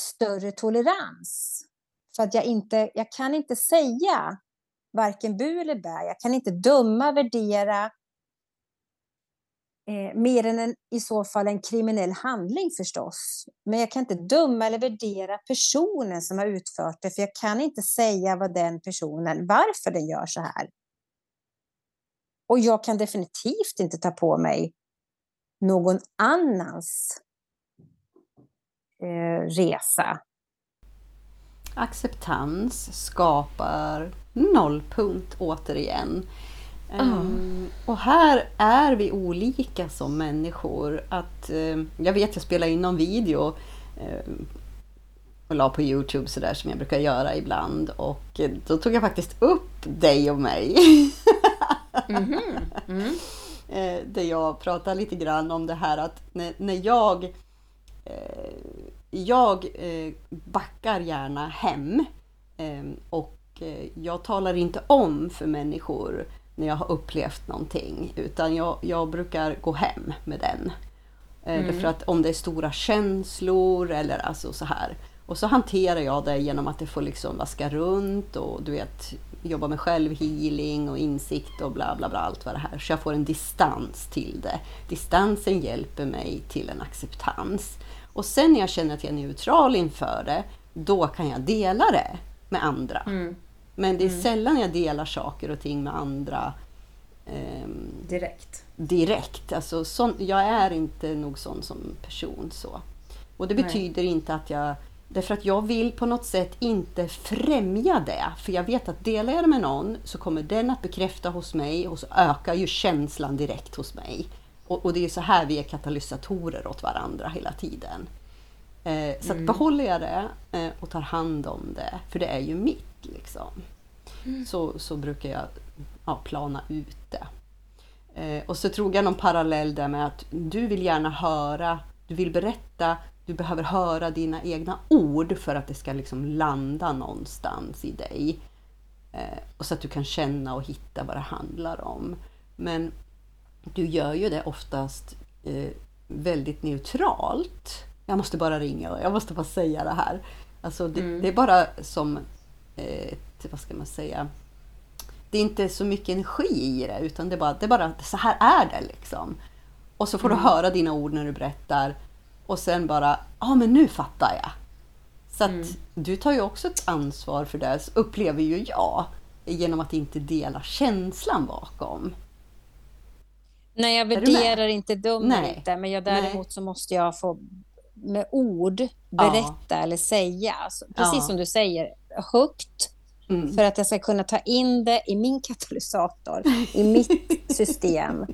större tolerans. För att jag inte, jag kan inte säga varken bu eller bä. Jag kan inte döma, värdera, Eh, mer än en, i så fall en kriminell handling förstås. Men jag kan inte döma eller värdera personen som har utfört det, för jag kan inte säga vad den personen, varför den gör så här. Och jag kan definitivt inte ta på mig någon annans eh, resa. Acceptans skapar nollpunkt återigen. Mm. och här är vi olika som människor. Att, uh, jag vet, jag spelade in någon video uh, och la på Youtube sådär som jag brukar göra ibland. Och uh, då tog jag faktiskt upp dig och mig. mm -hmm. mm. där jag pratade lite grann om det här att när, när jag jag backar gärna hem och jag talar inte om för människor när jag har upplevt någonting. Utan jag, jag brukar gå hem med den. Eh, mm. Därför att om det är stora känslor eller alltså så här. Och så hanterar jag det genom att det får liksom vaska runt och du vet jobba med självhealing och insikt och bla bla bla allt vad det här. Så jag får en distans till det. Distansen hjälper mig till en acceptans. Och sen när jag känner att jag är neutral inför det, då kan jag dela det med andra. Mm. Men det är mm. sällan jag delar saker och ting med andra eh, direkt. direkt. Alltså, sån, jag är inte nog sån som person. så. Och det betyder Nej. inte att jag... Därför att jag vill på något sätt inte främja det. För jag vet att delar jag det med någon så kommer den att bekräfta hos mig och så ökar ju känslan direkt hos mig. Och, och det är så här vi är katalysatorer åt varandra hela tiden. Eh, så mm. att behåller jag det eh, och tar hand om det, för det är ju mitt, liksom, mm. så, så brukar jag ja, plana ut det. Eh, och så tror jag någon parallell där med att du vill gärna höra, du vill berätta, du behöver höra dina egna ord för att det ska liksom landa någonstans i dig. Eh, och så att du kan känna och hitta vad det handlar om. Men du gör ju det oftast eh, väldigt neutralt. Jag måste bara ringa, jag måste bara säga det här. Alltså det, mm. det är bara som ett, vad ska man säga, det är inte så mycket energi i det utan det är bara, det är bara så här är det liksom. Och så får mm. du höra dina ord när du berättar och sen bara, ja ah, men nu fattar jag. Så att mm. du tar ju också ett ansvar för det, upplever ju jag, genom att inte dela känslan bakom. Nej, jag värderar inte, dömer Nej. inte, men jag, däremot Nej. så måste jag få med ord berätta ja. eller säga, alltså, precis ja. som du säger, högt, mm. för att jag ska kunna ta in det i min katalysator, i mitt system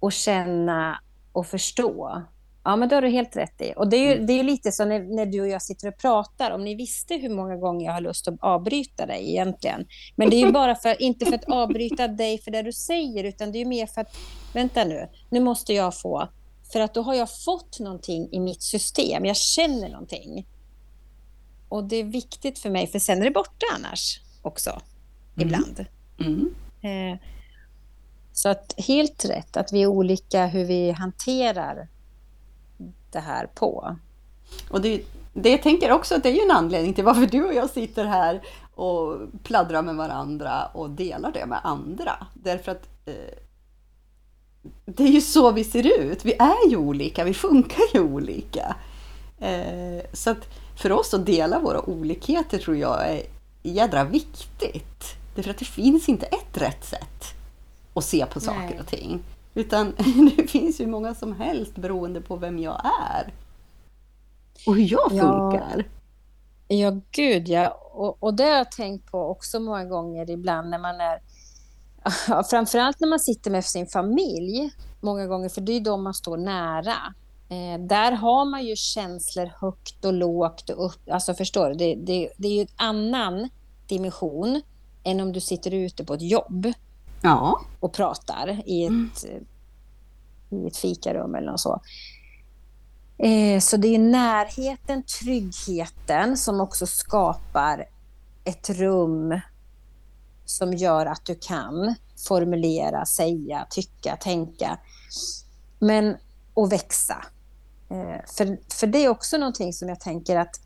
och känna och förstå. Ja, men det har du helt rätt i. Och det är ju, mm. det är lite så när, när, du och jag sitter och pratar, om ni visste hur många gånger jag har lust att avbryta dig egentligen. Men det är ju bara för, inte för att avbryta dig för det du säger, utan det är mer för att, vänta nu, nu måste jag få, för att då har jag fått någonting i mitt system, jag känner någonting. Och det är viktigt för mig, för sen är det borta annars också, mm. ibland. Mm. Eh, så att helt rätt, att vi är olika hur vi hanterar det här på. Och det, det jag tänker också att det är ju en anledning till varför du och jag sitter här och pladdrar med varandra och delar det med andra. Därför att eh, det är ju så vi ser ut. Vi är ju olika, vi funkar ju olika. Eh, så att för oss att dela våra olikheter tror jag är jädra viktigt. Därför att det finns inte ett rätt sätt att se på saker Nej. och ting. Utan det finns ju många som helst beroende på vem jag är. Och hur jag funkar. Ja, ja gud ja. Och, och det har jag tänkt på också många gånger ibland när man är... Framförallt när man sitter med sin familj. Många gånger, för det är de man står nära. Eh, där har man ju känslor högt och lågt och upp. Alltså förstår du? Det, det, det är ju en annan dimension än om du sitter ute på ett jobb ja. och pratar i ett, mm. i ett fikarum eller något så. Eh, så det är närheten, tryggheten som också skapar ett rum som gör att du kan formulera, säga, tycka, tänka. Men och växa. Eh, för, för det är också någonting som jag tänker att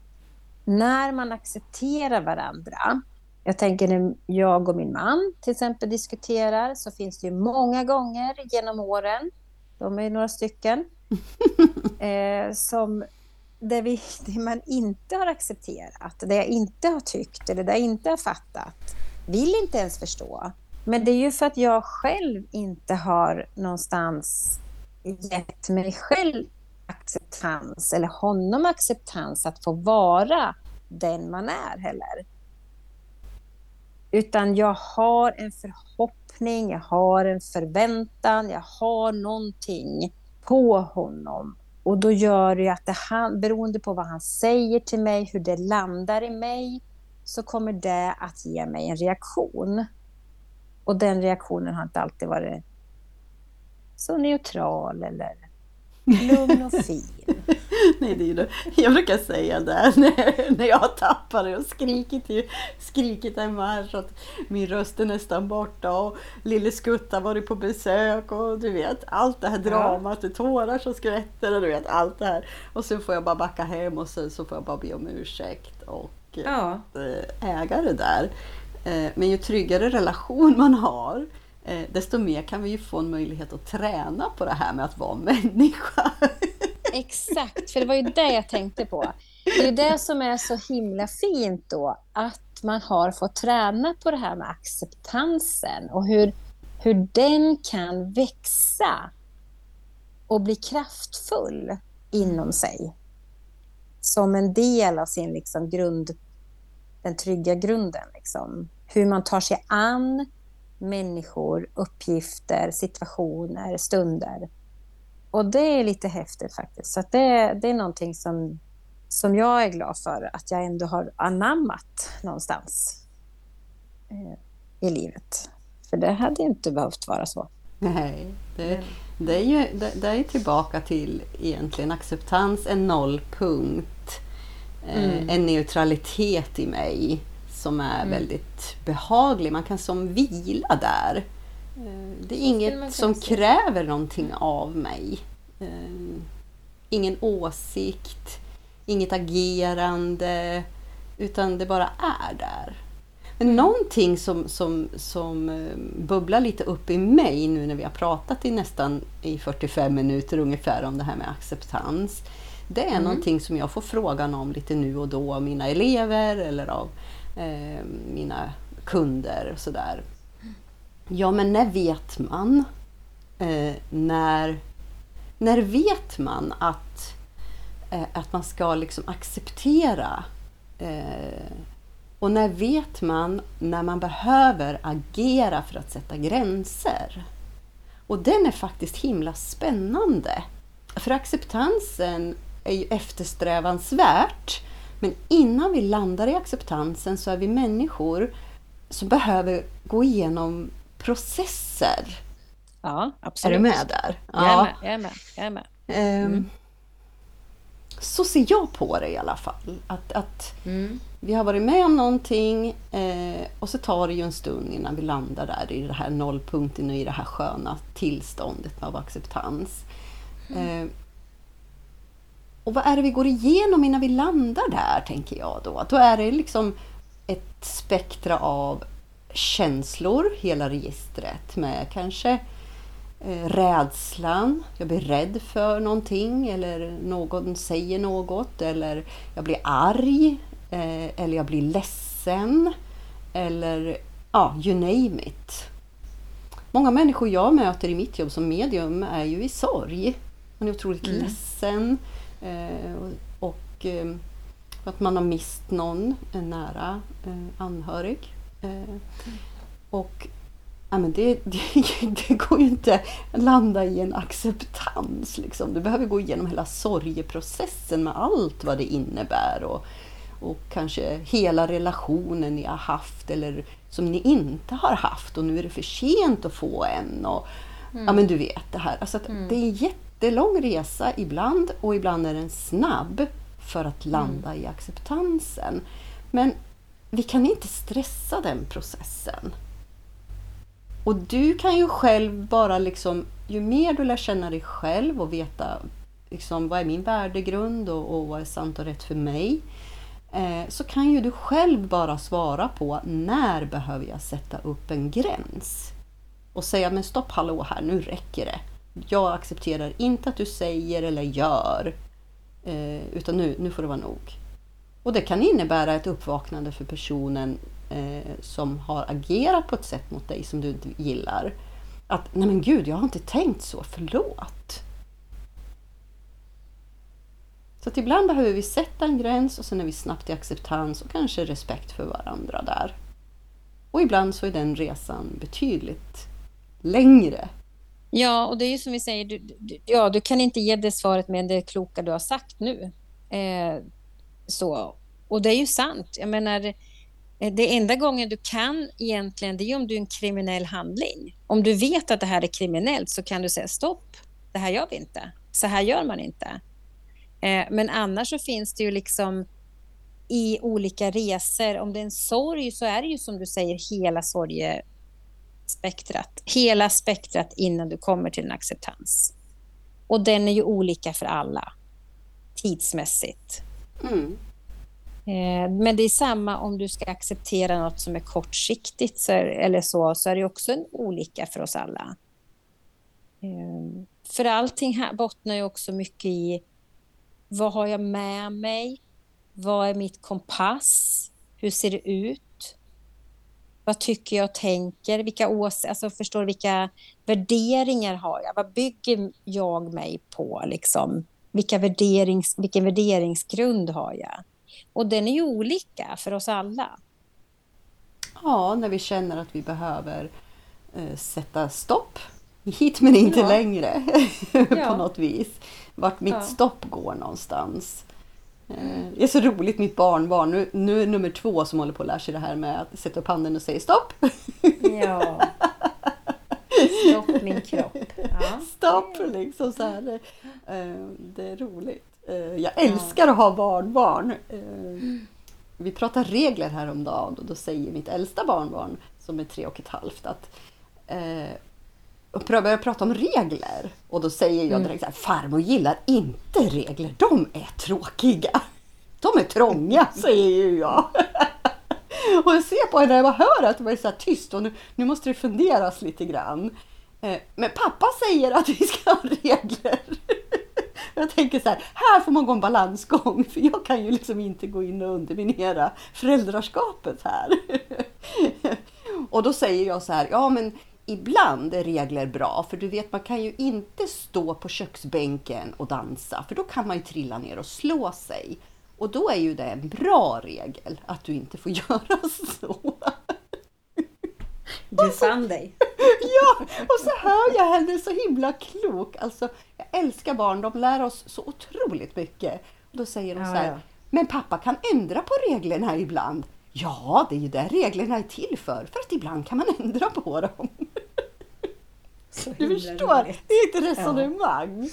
när man accepterar varandra jag tänker när jag och min man till exempel diskuterar så finns det ju många gånger genom åren, de är några stycken, eh, som där, vi, det man inte har accepterat, det jag inte har tyckt eller det jag inte har fattat, vill inte ens förstå. Men det är ju för att jag själv inte har någonstans gett mig själv acceptans eller honom acceptans att få vara den man är heller. Utan jag har en förhoppning, jag har en förväntan, jag har någonting på honom. Och då gör det att det han, beroende på vad han säger till mig, hur det landar i mig, så kommer det att ge mig en reaktion. Och den reaktionen har inte alltid varit så neutral eller lugn och fin. Nej, det är det. Jag brukar säga det när, när jag har tappat det och skrikit, skrikit hemma här så att min röst är nästan borta och lille Skutt har varit på besök och du vet allt det här dramat, ja. tårar som skvätter och du vet allt det här. Och så får jag bara backa hem och sen så får jag bara be om ursäkt och ja. Eh, äga det där. Eh, men ju tryggare relation man har Eh, desto mer kan vi ju få en möjlighet att träna på det här med att vara människa. Exakt, för det var ju det jag tänkte på. Det är det som är så himla fint då, att man har fått träna på det här med acceptansen och hur, hur den kan växa och bli kraftfull inom sig. Som en del av sin liksom grund, den trygga grunden. Liksom. Hur man tar sig an människor, uppgifter, situationer, stunder. Och det är lite häftigt faktiskt. Så det, det är någonting som, som jag är glad för att jag ändå har anammat någonstans eh, i livet. För det hade inte behövt vara så. Nej, det, det är ju det, det, är tillbaka till egentligen acceptans, en nollpunkt, eh, mm. en neutralitet i mig som är mm. väldigt behaglig. Man kan som vila där. Eh, det är inget som kräver någonting av mig. Eh, ingen åsikt, inget agerande, utan det bara är där. Men någonting som, som, som eh, bubblar lite upp i mig nu när vi har pratat i nästan i 45 minuter ungefär om det här med acceptans. Det är mm. någonting som jag får frågan om lite nu och då av mina elever eller av eh, mina kunder och sådär. Ja, men när vet man Eh, när, när vet man att, eh, att man ska liksom acceptera eh, och när vet man när man behöver agera för att sätta gränser? Och den är faktiskt himla spännande. För acceptansen är ju eftersträvansvärt. Men innan vi landar i acceptansen så är vi människor som behöver gå igenom processer. Ja, absolut. Är du med där? Ja. Jag är med. Jag är med. Jag är med. Ehm, mm. Så ser jag på det i alla fall. Att, att mm. Vi har varit med om någonting eh, och så tar det ju en stund innan vi landar där i det här nollpunkten och i det här sköna tillståndet av acceptans. Mm. Eh, och vad är det vi går igenom innan vi landar där, tänker jag då? Då är det liksom ett spektra av känslor, hela registret med kanske eh, rädslan, jag blir rädd för någonting eller någon säger något eller jag blir arg eh, eller jag blir ledsen eller ja, you name it. Många människor jag möter i mitt jobb som medium är ju i sorg. Man är otroligt mm. ledsen och eh, att man har mist någon, en nära eh, anhörig. Eh, och ja, men det, det, det, går ju inte att landa i en acceptans. Liksom. Du behöver gå igenom hela sorgeprocessen med allt vad det innebär. Och, och kanske hela relationen ni har haft eller som ni inte har haft och nu är det för sent att få en. Och, mm. Ja men du vet det här. Alltså mm. Det är en jättelång resa ibland och ibland är den snabb för att landa mm. i acceptansen. Men vi kan inte stressa den processen. Och du kan ju själv bara liksom, ju mer du lär känna dig själv och veta liksom, vad är min värdegrund och, och vad är sant och rätt för mig Eh, så kan ju du själv bara svara på när behöver jag sätta upp en gräns? Och säga men stopp hallå här, nu räcker det. Jag accepterar inte att du säger eller gör, eh, utan nu, nu får det vara nog. Och det kan innebära ett uppvaknande för personen eh, som har agerat på ett sätt mot dig som du inte gillar. Att, nej men gud, jag har inte tänkt så, förlåt. Så att ibland behöver vi sätta en gräns och sen är vi snabbt i acceptans och kanske respekt för varandra där. Och ibland så är den resan betydligt längre. Ja, och det är ju som vi säger, du, du, ja, du kan inte ge det svaret med det kloka du har sagt nu. Eh, så. Och det är ju sant. Jag menar, eh, det enda gången du kan egentligen, det är om du är en kriminell handling. Om du vet att det här är kriminellt så kan du säga stopp, det här gör vi inte. Så här gör man inte. Eh, men annars så finns det ju liksom i olika resor. Om det är en sorg så är det ju som du säger hela sorgespektrat. Hela spektrat innan du kommer till en acceptans. Och den är ju olika för alla tidsmässigt. Mm. Eh, men det är samma om du ska acceptera något som är kortsiktigt så, eller så, så är det också en olika för oss alla. Eh, för allting här bottnar ju också mycket i vad har jag med mig? Vad är mitt kompass? Hur ser det ut? Vad tycker jag och tänker? Vilka ås alltså förstår vilka värderingar har jag? Vad bygger jag mig på? Liksom? Vilka värderings, vilken värderingsgrund har jag? Och den är ju olika för oss alla. Ja, när vi känner att vi behöver eh, sätta stopp. Hit men inte ja. längre på ja. något vis vart mitt ja. stopp går någonstans. Mm. Det är så roligt, mitt barnbarn, nu, nu är nummer två som håller på att lära sig det här med att sätta upp handen och säga stopp. Ja. Stopp min kropp. Ja. Stopp liksom så här. Eh, det är roligt. Eh, jag älskar att ha barnbarn. Vi pratar regler häromdagen och då säger mitt äldsta barnbarn som är tre och ett halvt att och börjar prata om regler. Och då säger jag mm. direkt så här, farmor gillar inte regler, de är tråkiga. De är trånga, säger ju jag. Och jag ser på henne jag hör att det är så här tyst och nu, nu måste det funderas lite grann. Eh, men pappa säger att vi ska ha regler. Jag tänker så här, här får man gå en balansgång för jag kan ju liksom inte gå in och underminera föräldraskapet här. Och då säger jag så här, ja men ibland är regler bra, för du vet man kan ju inte stå på köksbänken och dansa, för då kan man ju trilla ner och slå sig. Och då är ju det en bra regel, att du inte får göra så. Du fann dig. ja, och så hör jag henne så himla klok. Alltså, jag älskar barn, de lär oss så otroligt mycket. Och då säger hon ja, så här, ja. men pappa kan ändra på reglerna ibland. Ja, det är ju det reglerna är till för, för att ibland kan man ändra på dem. Du förstår, roligt. det är ett resonemang.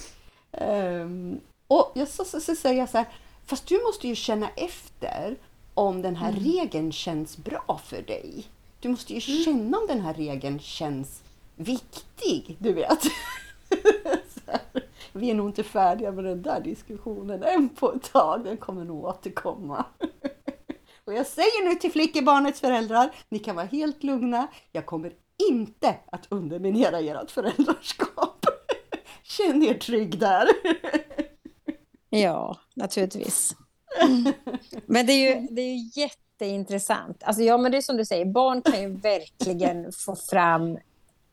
Ja. Um, och jag, så, så, så säger jag så här, fast du måste ju känna efter om den här mm. regeln känns bra för dig. Du måste ju mm. känna om den här regeln känns viktig, du vet. Vi är nog inte färdiga med den där diskussionen än på ett tag. Den kommer nog återkomma. Och jag säger nu till flickebarnets föräldrar, ni kan vara helt lugna. Jag kommer inte att underminera ert föräldraskap. Känn er trygg där. Ja, naturligtvis. Men det är ju, det är ju jätteintressant. Alltså, ja, men det är som du säger, barn kan ju verkligen få fram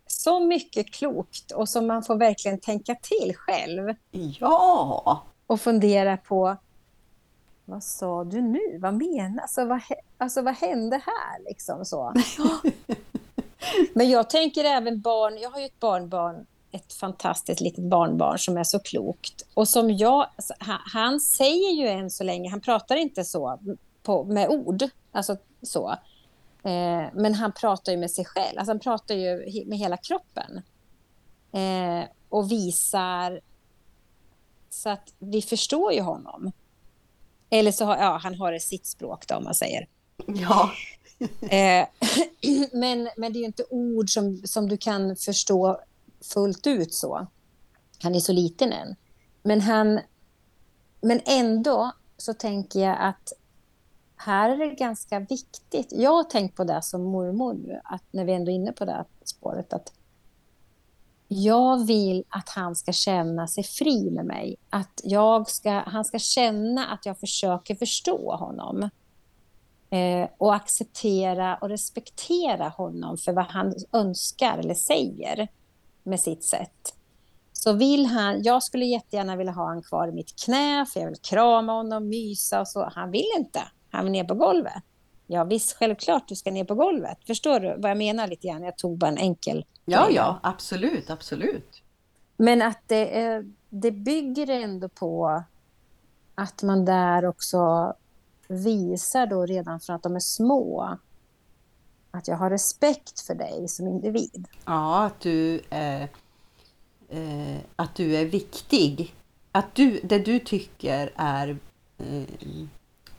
så mycket klokt och som man får verkligen tänka till själv. Ja! Och fundera på vad sa du nu? Vad menas? Alltså, vad, alltså, vad hände här? Liksom så. Men jag tänker även barn, jag har ju ett barnbarn, ett fantastiskt litet barnbarn som är så klokt. Och som jag, alltså, han, han, säger ju än så länge, han pratar inte så på, med ord, alltså så. Eh, men han pratar ju med sig själv, alltså han pratar ju med hela kroppen. Eh, och visar så att vi förstår ju honom. Eller så har ja, han har det sitt språk då, om man säger. Ja eh, men, men det är ju inte ord som, som du kan förstå fullt ut så. Han är så liten än. Men, han, men ändå så tänker jag att här är det ganska viktigt. Jag har tänkt på det som mormor nu, att när vi ändå är inne på det spåret, att jag vill att han ska känna sig fri med mig. Att jag ska, han ska känna att jag försöker förstå honom. Eh, och acceptera och respektera honom för vad han önskar eller säger med sitt sätt. Så vill han, jag skulle jättegärna vilja ha honom kvar i mitt knä, för jag vill krama honom, mysa och så. Han vill inte. Han vill ner på golvet. Ja visst, självklart du ska ner på golvet. Förstår du vad jag menar lite grann? Jag tog bara en enkel Ja, ja, absolut, absolut. Men att det, det bygger ändå på att man där också visar då redan från att de är små att jag har respekt för dig som individ. Ja, att du, eh, eh, att du är viktig. Att du, det du tycker är eh,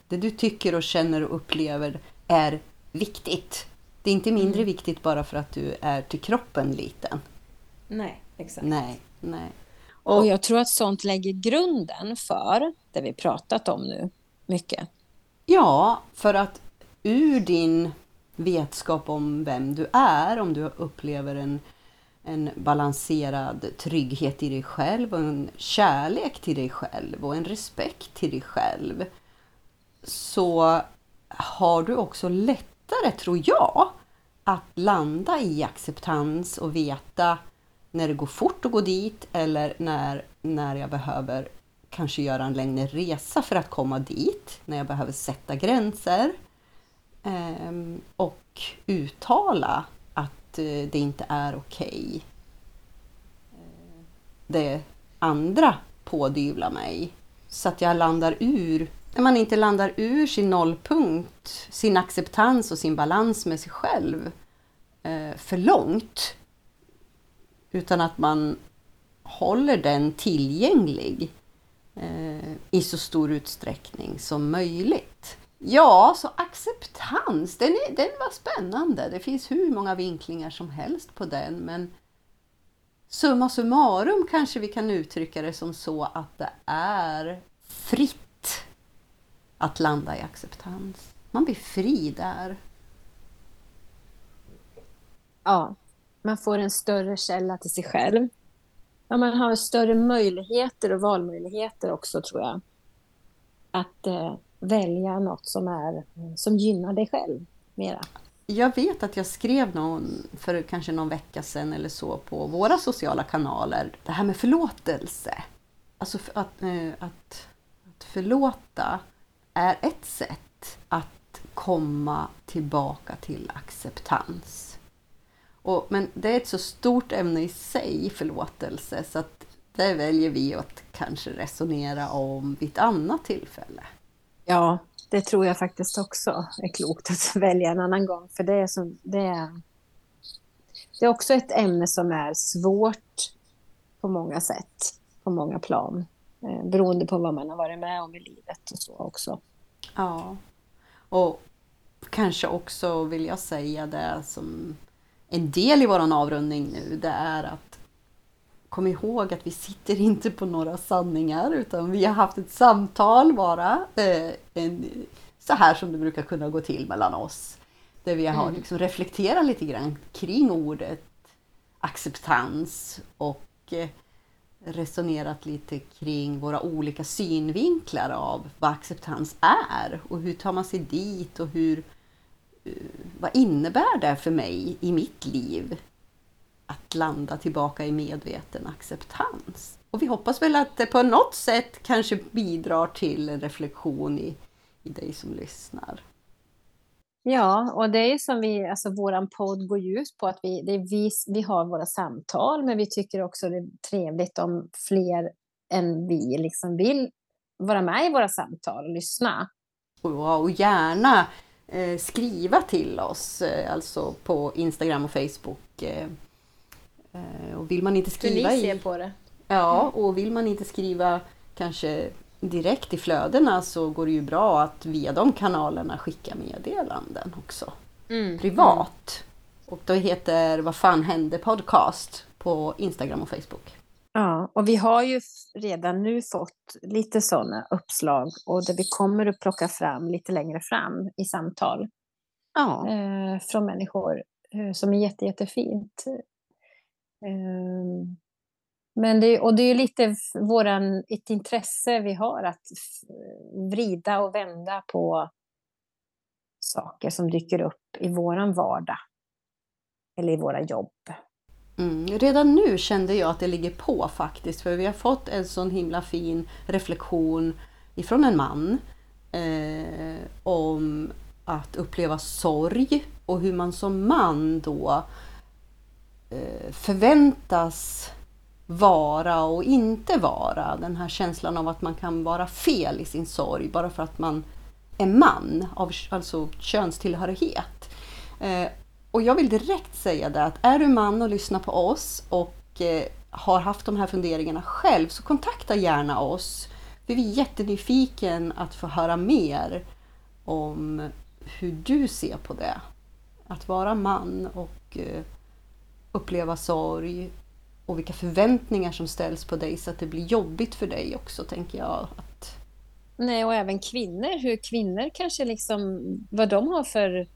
det du tycker och känner och upplever är viktigt. Det är inte mindre mm. viktigt bara för att du är till kroppen liten. Nej, exakt. Nej, nej. Och, och jag tror att sånt lägger grunden för det vi pratat om nu mycket. Ja, för att ur din vetskap om vem du är, om du upplever en, en balanserad trygghet i dig själv och en kärlek till dig själv och en respekt till dig själv så har du också lättare, tror jag, att landa i acceptans och veta när det går fort att gå dit eller när, när jag behöver kanske göra en längre resa för att komma dit, när jag behöver sätta gränser eh, och uttala att eh, det inte är okej. Okay. Det andra pådyvlar mig så att jag landar ur när man inte landar ur sin nollpunkt, sin acceptans och sin balans med sig själv eh, för långt. Utan att man håller den tillgänglig Eh, i så stor utsträckning som möjligt. Ja, så acceptans, den, är, den var spännande. Det finns hur många vinklingar som helst på den, men summa summarum kanske vi kan uttrycka det som så att det är fritt att landa i acceptans. Man blir fri där. Ja, man får en större källa till sig själv. Ja, man har större möjligheter och valmöjligheter också tror jag. Att eh, välja något som, är, som gynnar dig själv mera. jag vet att jag skrev någon för kanske någon vecka sedan eller så på våra sociala kanaler. Det här med förlåtelse. Alltså att, eh, att, att förlåta är ett sätt att komma tillbaka till acceptans. Och, men det är ett så stort ämne i sig, förlåtelse, så att det väljer vi att kanske resonera om vid ett annat tillfälle. Ja, det tror jag faktiskt också är klokt att välja en annan gång. För det är, så, det är, det är också ett ämne som är svårt på många sätt, på många plan. Eh, beroende på vad man har varit med om i livet och så också. Ja, och kanske också vill jag säga det som en del i våran avrundning nu, det är att kom ihåg att vi sitter inte på några sanningar utan vi har haft ett samtal bara. Eh, en, så här som det brukar kunna gå till mellan oss. Där vi har mm. liksom reflekterat lite grann kring ordet acceptans och eh, resonerat lite kring våra olika synvinklar av vad acceptans är och hur tar man sig dit och hur, eh, vad innebär det för mig i mitt liv att landa tillbaka i medveten acceptans. Och vi hoppas väl att det på något sätt kanske bidrar till en reflektion i, i dig som lyssnar. Ja, och det är som vi, alltså våran podd går ju ut på att vi, det är vi, vi har våra samtal, men vi tycker också det är trevligt om fler än vi liksom vill vara med i våra samtal och lyssna. Och, och gärna skriva till oss, eh, alltså på Instagram och Facebook. Eh, Eh, och vill man inte skriva Hur ni ser på det. Ja, mm. och vill man inte skriva kanske direkt i flödena så går det ju bra att via de kanalerna skicka meddelanden också. Mm. Privat. Och då heter Vad fan hände podcast på Instagram och Facebook. Ja, och vi har ju redan nu fått lite sådana uppslag och det vi kommer att plocka fram lite längre fram i samtal. Ja. Eh, från människor eh, som är jätte, jättefint. Ehm, men det, och det är lite våran, ett intresse vi har att vrida och vända på saker som dyker upp i våran vardag. Eller i våra jobb. Mm. Redan nu kände jag att det ligger på faktiskt, för vi har fått en sån himla fin reflektion ifrån en man eh, om att uppleva sorg och hur man som man då Eh, förväntas vara och inte vara. Den här känslan av att man kan vara fel i sin sorg bara för att man är man, av, alltså könstillhörighet. Eh, och jag vill direkt säga det att är du man och lyssnar på oss och eh, har haft de här funderingarna själv så kontakta gärna oss. Vi är jättenyfiken att få höra mer om hur du ser på det. Att vara man och eh, uppleva sorg och vilka förväntningar som ställs på dig så att det blir jobbigt för dig också, tänker jag. Att... Nej, och även kvinnor, hur kvinnor kanske liksom, vad de har för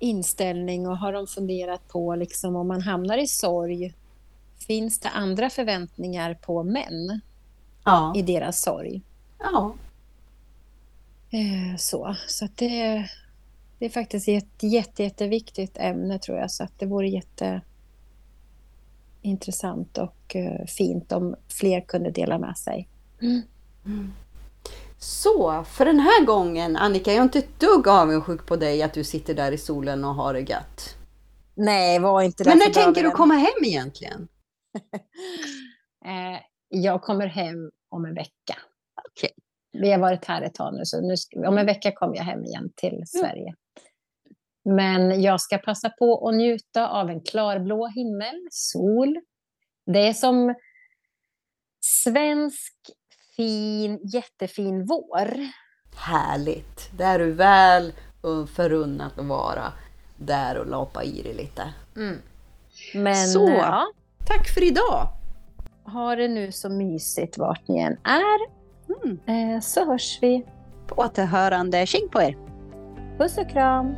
inställning och har de funderat på liksom om man hamnar i sorg, finns det andra förväntningar på män ja. i deras sorg? Ja. Eh, så, så att det, det är faktiskt ett jätte, jätteviktigt ämne tror jag, så att det vore jätte intressant och uh, fint om fler kunde dela med sig. Mm. Mm. Så, för den här gången Annika, jag är inte ett dugg avundsjuk på dig att du sitter där i solen och har det gött. Nej, var inte det Men när tänker du komma hem egentligen? eh, jag kommer hem om en vecka. Okay. Vi har varit här ett tag nu, så nu, om en vecka kommer jag hem igen till Sverige. Men jag ska passa på att njuta av en klarblå himmel, sol. Det är som svensk, fin, jättefin vår. Härligt! Där är du väl förunnat att vara där och lapa i dig lite. Mm. Men, så, ja. tack för idag! Ha det nu så mysigt vart ni än är. Mm. Eh, så hörs vi. På återhörande. Tjing på er! Puss och kram!